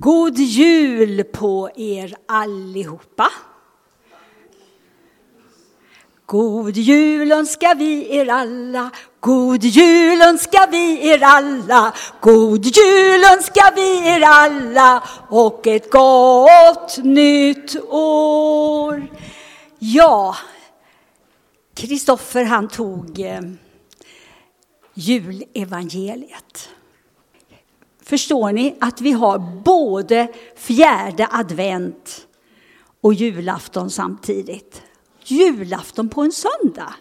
God jul på er allihopa. God jul önskar vi er alla, god jul önskar vi er alla, god jul önskar vi er alla och ett gott nytt år. Ja, Kristoffer han tog eh, julevangeliet. Förstår ni att vi har både fjärde advent och julafton samtidigt? Julafton på en söndag.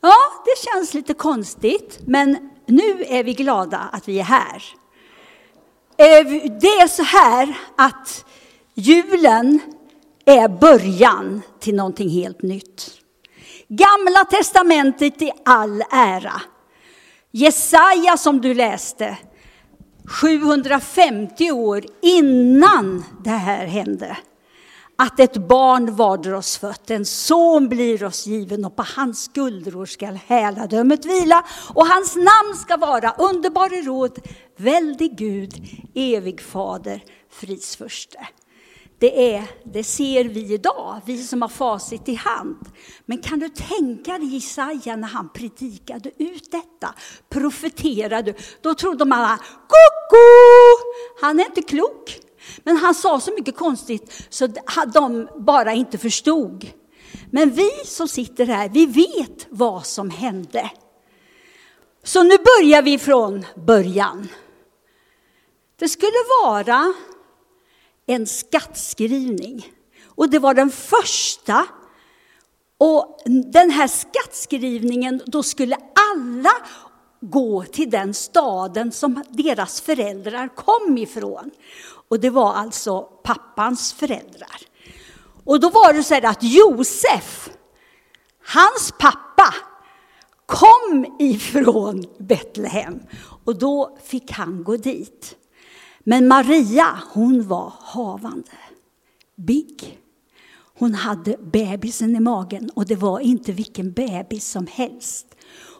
Ja, det känns lite konstigt, men nu är vi glada att vi är här. Eh, det är så här att julen är början till någonting helt nytt. Gamla testamentet i all ära. Jesaja som du läste, 750 år innan det här hände. Att ett barn varder oss fött, en son blir oss given och på hans skuldror skall häladömet vila och hans namn ska vara underbare råd, väldig Gud, evig fader, fridsförste. Det, är, det ser vi idag, vi som har facit i hand. Men kan du tänka dig Jesaja när han predikade ut detta, profeterade, då trodde man att koko, han är inte klok. Men han sa så mycket konstigt så de bara inte förstod. Men vi som sitter här, vi vet vad som hände. Så nu börjar vi från början. Det skulle vara en skattskrivning. Och det var den första. Och den här skattskrivningen, då skulle alla gå till den staden som deras föräldrar kom ifrån. Och det var alltså pappans föräldrar. Och då var det så här att Josef, hans pappa, kom ifrån Betlehem. Och då fick han gå dit. Men Maria, hon var havande. Big. Hon hade bebisen i magen och det var inte vilken bebis som helst.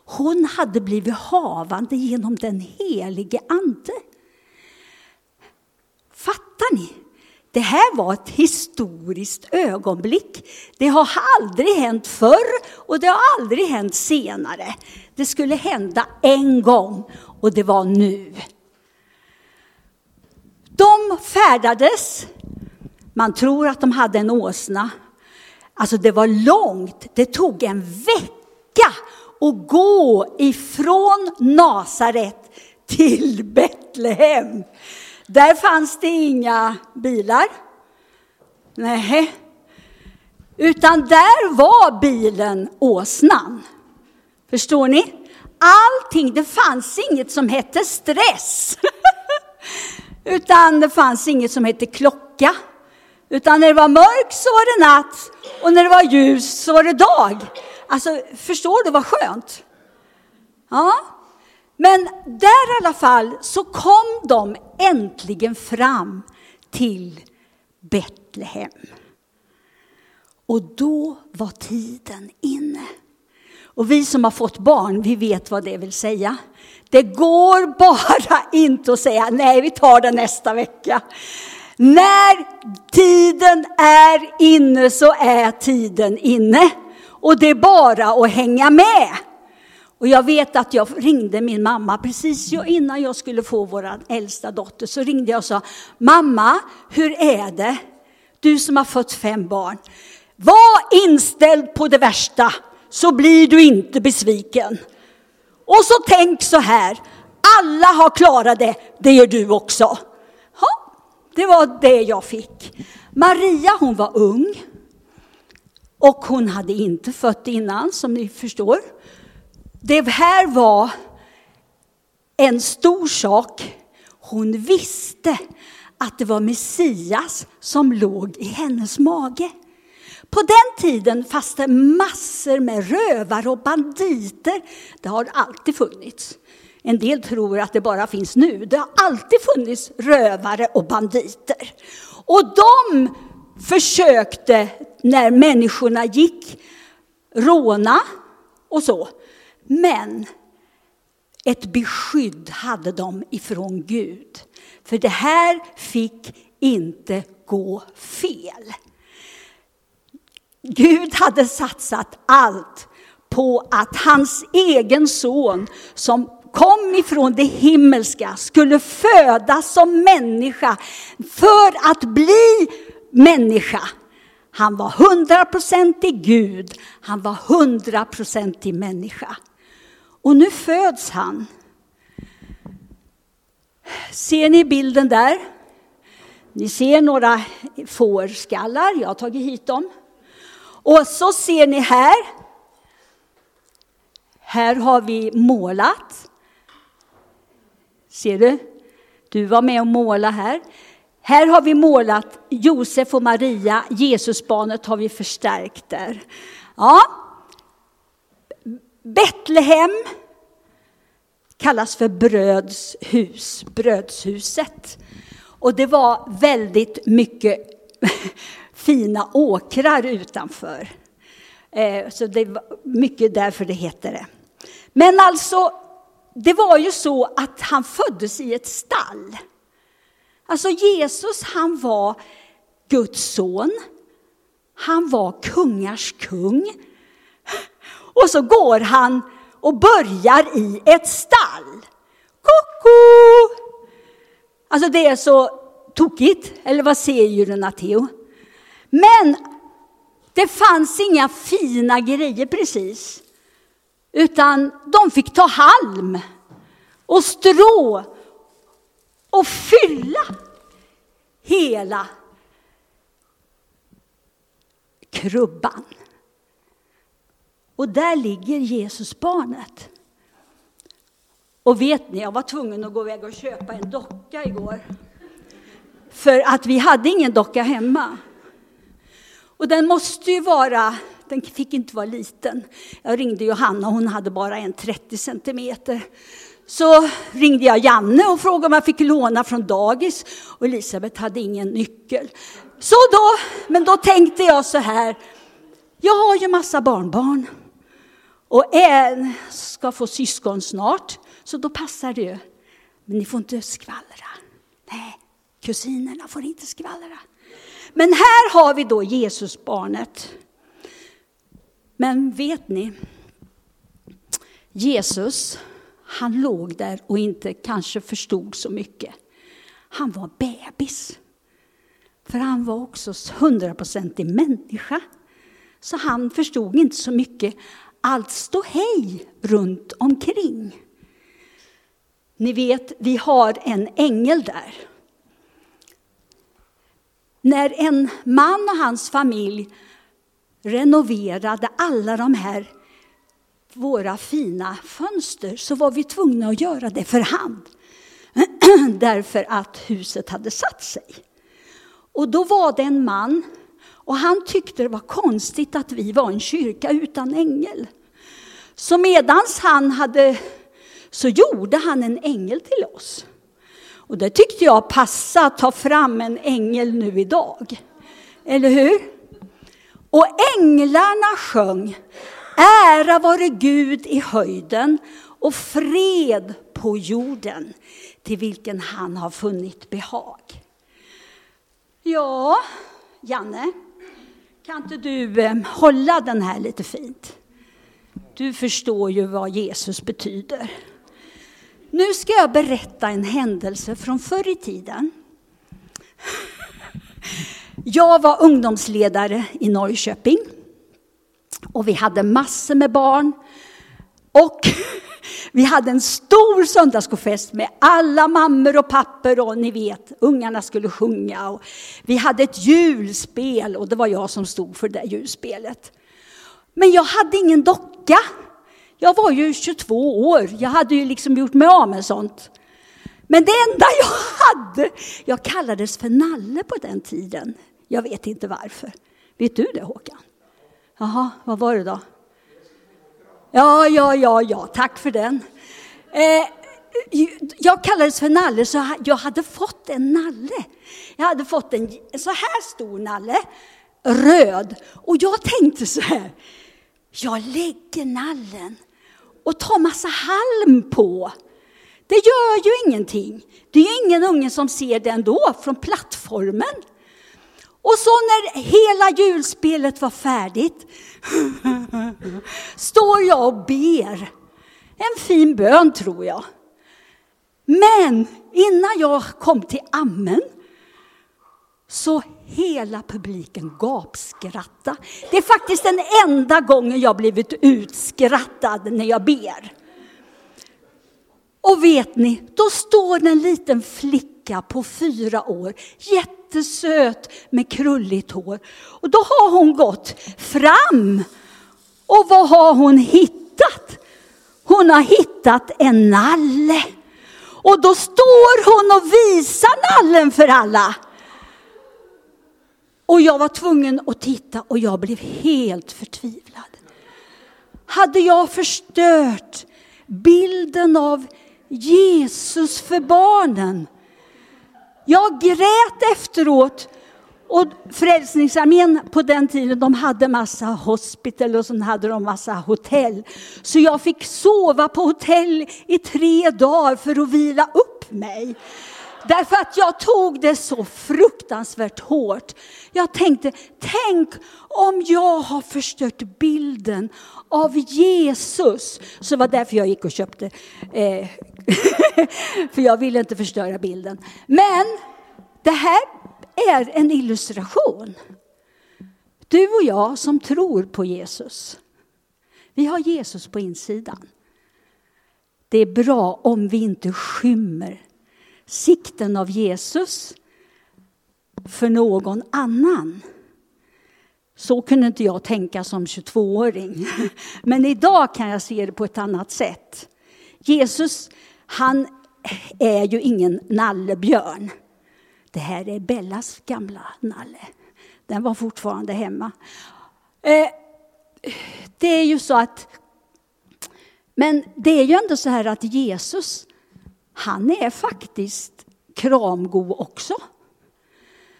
Hon hade blivit havande genom den helige Ande. Fattar ni? Det här var ett historiskt ögonblick. Det har aldrig hänt förr och det har aldrig hänt senare. Det skulle hända en gång och det var nu. De färdades. Man tror att de hade en åsna. Alltså det var långt. Det tog en vecka att gå ifrån Nasaret till Betlehem. Där fanns det inga bilar. Nej. Utan där var bilen åsnan. Förstår ni? Allting, det fanns inget som hette stress. Utan det fanns inget som hette klocka. Utan när det var mörkt så var det natt och när det var ljus så var det dag. Alltså, förstår du vad skönt? Ja. Men där i alla fall så kom de äntligen fram till Betlehem. Och då var tiden inne. Och vi som har fått barn, vi vet vad det vill säga. Det går bara inte att säga nej, vi tar det nästa vecka. När tiden är inne så är tiden inne. Och det är bara att hänga med. Och jag vet att jag ringde min mamma precis innan jag skulle få vår äldsta dotter. Så ringde jag och sa, mamma, hur är det? Du som har fått fem barn. Var inställd på det värsta så blir du inte besviken. Och så tänk så här, alla har klarat det, det gör du också. Ja, det var det jag fick. Maria hon var ung. Och hon hade inte fött innan som ni förstår. Det här var en stor sak. Hon visste att det var Messias som låg i hennes mage. På den tiden fanns det massor med rövare och banditer. Det har alltid funnits. En del tror att det bara finns nu. Det har alltid funnits rövare och banditer. Och de försökte, när människorna gick, råna och så. Men ett beskydd hade de ifrån Gud. För det här fick inte gå fel. Gud hade satsat allt på att hans egen son som kom ifrån det himmelska skulle födas som människa för att bli människa. Han var hundraprocentig Gud, han var hundraprocentig människa. Och nu föds han. Ser ni bilden där? Ni ser några fårskallar, jag har tagit hit dem. Och så ser ni här. Här har vi målat. Ser du? Du var med och målade här. Här har vi målat Josef och Maria, Jesusbarnet har vi förstärkt där. Ja. Betlehem kallas för brödshus, brödshuset. Och det var väldigt mycket fina åkrar utanför. Eh, så det var mycket därför det heter det. Men alltså, det var ju så att han föddes i ett stall. Alltså Jesus, han var Guds son. Han var kungars kung. Och så går han och börjar i ett stall. Koko! Alltså det är så tokigt, eller vad säger du Natteo? Men det fanns inga fina grejer precis. Utan de fick ta halm och strå och fylla hela krubban. Och där ligger Jesusbarnet. Och vet ni, jag var tvungen att gå iväg och köpa en docka igår. För att vi hade ingen docka hemma. Och den måste ju vara, den fick inte vara liten. Jag ringde Johanna, hon hade bara en 30 centimeter. Så ringde jag Janne och frågade om jag fick låna från dagis. Och Elisabeth hade ingen nyckel. Så då, men då tänkte jag så här, jag har ju massa barnbarn. Och en ska få syskon snart, så då passar det ju. Men ni får inte skvallra. Nej, kusinerna får inte skvallra. Men här har vi då Jesusbarnet. Men vet ni, Jesus, han låg där och inte kanske förstod så mycket. Han var bebis. För han var också hundraprocentig människa. Så han förstod inte så mycket. Allt stå hej runt omkring. Ni vet, vi har en ängel där. När en man och hans familj renoverade alla de här våra fina fönster så var vi tvungna att göra det för hand. Därför att huset hade satt sig. Och då var det en man och han tyckte det var konstigt att vi var en kyrka utan ängel. Så medans han hade, så gjorde han en ängel till oss. Och det tyckte jag passade att ta fram en ängel nu idag. Eller hur? Och änglarna sjöng Ära vare Gud i höjden och fred på jorden till vilken han har funnit behag. Ja, Janne, kan inte du eh, hålla den här lite fint? Du förstår ju vad Jesus betyder. Nu ska jag berätta en händelse från förr i tiden. Jag var ungdomsledare i Norrköping. Och vi hade massor med barn. Och vi hade en stor söndagsskofest med alla mammor och pappor och ni vet, ungarna skulle sjunga. Och vi hade ett julspel och det var jag som stod för det julspelet. Men jag hade ingen docka. Jag var ju 22 år, jag hade ju liksom gjort mig av med sånt. Men det enda jag hade, jag kallades för Nalle på den tiden. Jag vet inte varför. Vet du det Håkan? Jaha, vad var det då? Ja, ja, ja, ja, tack för den. Eh, jag kallades för Nalle, så jag hade fått en nalle. Jag hade fått en så här stor nalle, röd. Och jag tänkte så här, jag lägger nallen och tar massa halm på. Det gör ju ingenting. Det är ju ingen unge som ser det ändå från plattformen. Och så när hela julspelet var färdigt står jag och ber. En fin bön tror jag. Men innan jag kom till amen så hela publiken gapskratta. Det är faktiskt den enda gången jag blivit utskrattad när jag ber. Och vet ni, då står en liten flicka på fyra år, jättesöt med krulligt hår. Och då har hon gått fram. Och vad har hon hittat? Hon har hittat en nalle. Och då står hon och visar nallen för alla. Och jag var tvungen att titta och jag blev helt förtvivlad. Hade jag förstört bilden av Jesus för barnen? Jag grät efteråt. Och Frälsningsarmén på den tiden, de hade massa hospital och så hade de massa hotell. Så jag fick sova på hotell i tre dagar för att vila upp mig. Därför att jag tog det så fruktansvärt hårt. Jag tänkte, tänk om jag har förstört bilden av Jesus. Så det var därför jag gick och köpte, eh, för jag ville inte förstöra bilden. Men det här är en illustration. Du och jag som tror på Jesus, vi har Jesus på insidan. Det är bra om vi inte skymmer sikten av Jesus för någon annan. Så kunde inte jag tänka som 22-åring. Men idag kan jag se det på ett annat sätt. Jesus, han är ju ingen nallebjörn. Det här är Bellas gamla nalle. Den var fortfarande hemma. Eh, det är ju så att, men det är ju ändå så här att Jesus, han är faktiskt kramgo också.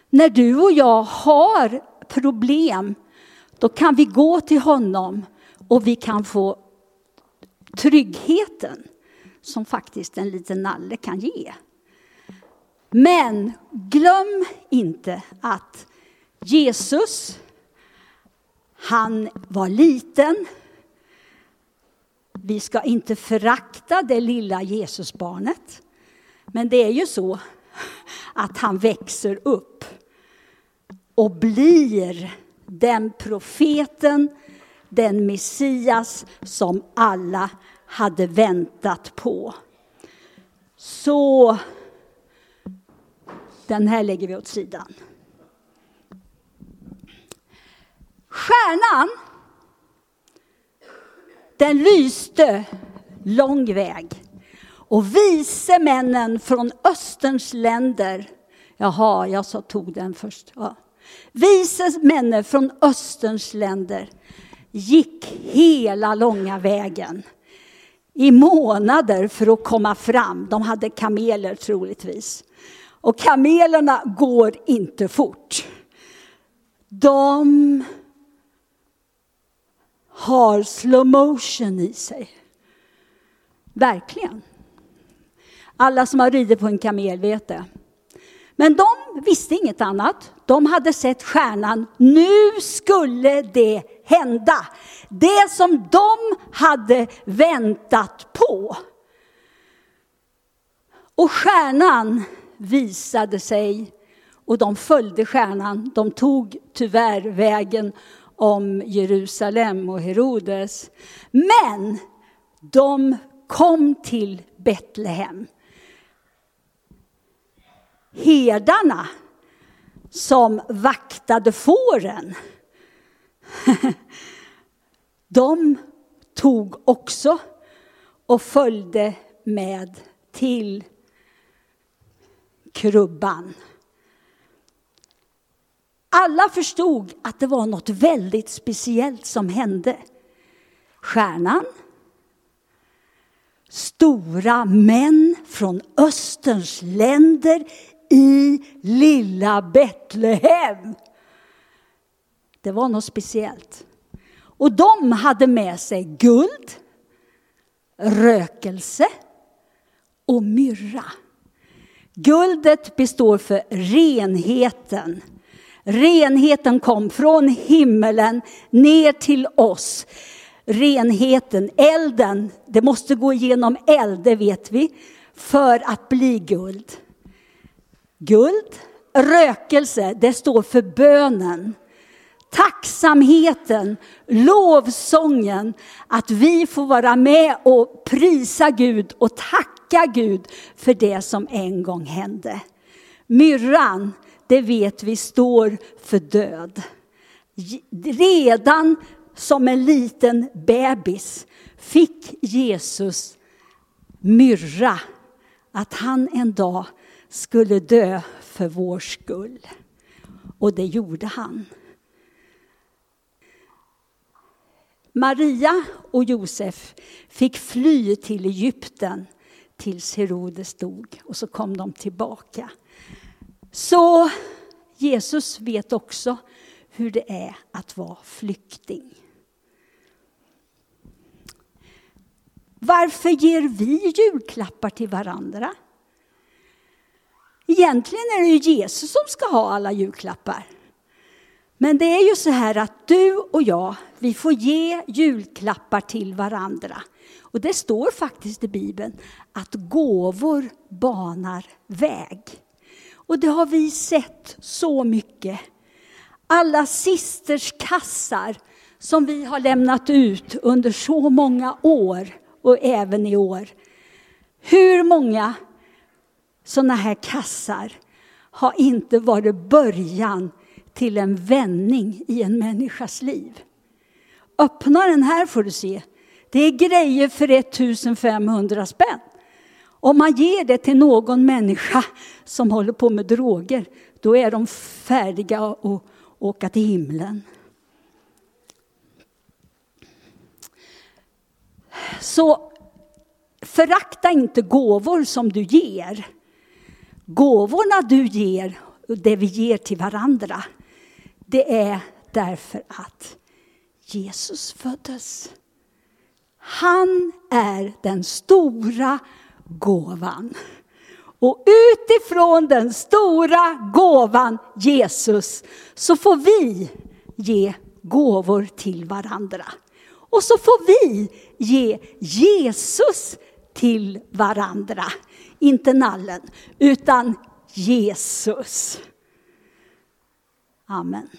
När du och jag har problem, då kan vi gå till honom och vi kan få tryggheten som faktiskt en liten nalle kan ge. Men glöm inte att Jesus, han var liten. Vi ska inte förakta det lilla Jesusbarnet. Men det är ju så att han växer upp och blir den profeten, den Messias som alla hade väntat på. Så den här lägger vi åt sidan. Stjärnan, den lyste lång väg. Och vise männen från Österns länder, jaha, jag så tog den först. Ja. Vise männen från Österns länder gick hela långa vägen i månader för att komma fram. De hade kameler troligtvis. Och kamelerna går inte fort. De har slow motion i sig. Verkligen. Alla som har ridit på en kamel vet det. Men de visste inget annat. De hade sett stjärnan. Nu skulle det hända. Det som de hade väntat på. Och stjärnan visade sig och de följde stjärnan. De tog tyvärr vägen om Jerusalem och Herodes. Men de kom till Betlehem. Herdarna som vaktade fåren, de tog också och följde med till krubban. Alla förstod att det var något väldigt speciellt som hände. Stjärnan, stora män från Österns länder i lilla Betlehem. Det var något speciellt. Och de hade med sig guld, rökelse och myrra. Guldet består för renheten. Renheten kom från himmelen ner till oss. Renheten, elden, det måste gå igenom eld, det vet vi, för att bli guld. Guld, rökelse, det står för bönen. Tacksamheten, lovsången, att vi får vara med och prisa Gud och tacka Gud för det som en gång hände. Myrran, det vet vi står för död. Redan som en liten bebis fick Jesus myrra att han en dag skulle dö för vår skull. Och det gjorde han. Maria och Josef fick fly till Egypten tills Herodes dog och så kom de tillbaka. Så Jesus vet också hur det är att vara flykting. Varför ger vi julklappar till varandra? Egentligen är det ju Jesus som ska ha alla julklappar. Men det är ju så här att du och jag, vi får ge julklappar till varandra. Och det står faktiskt i Bibeln att gåvor banar väg. Och det har vi sett så mycket. Alla sisters kassar som vi har lämnat ut under så många år och även i år. Hur många sådana här kassar har inte varit början till en vändning i en människas liv? Öppna den här får du se. Det är grejer för 1500 spänn. Om man ger det till någon människa som håller på med droger, då är de färdiga att åka till himlen. Så förakta inte gåvor som du ger. Gåvorna du ger, det vi ger till varandra, det är därför att Jesus föddes. Han är den stora gåvan. Och utifrån den stora gåvan Jesus så får vi ge gåvor till varandra. Och så får vi ge Jesus till varandra. Inte nallen, utan Jesus. Amen.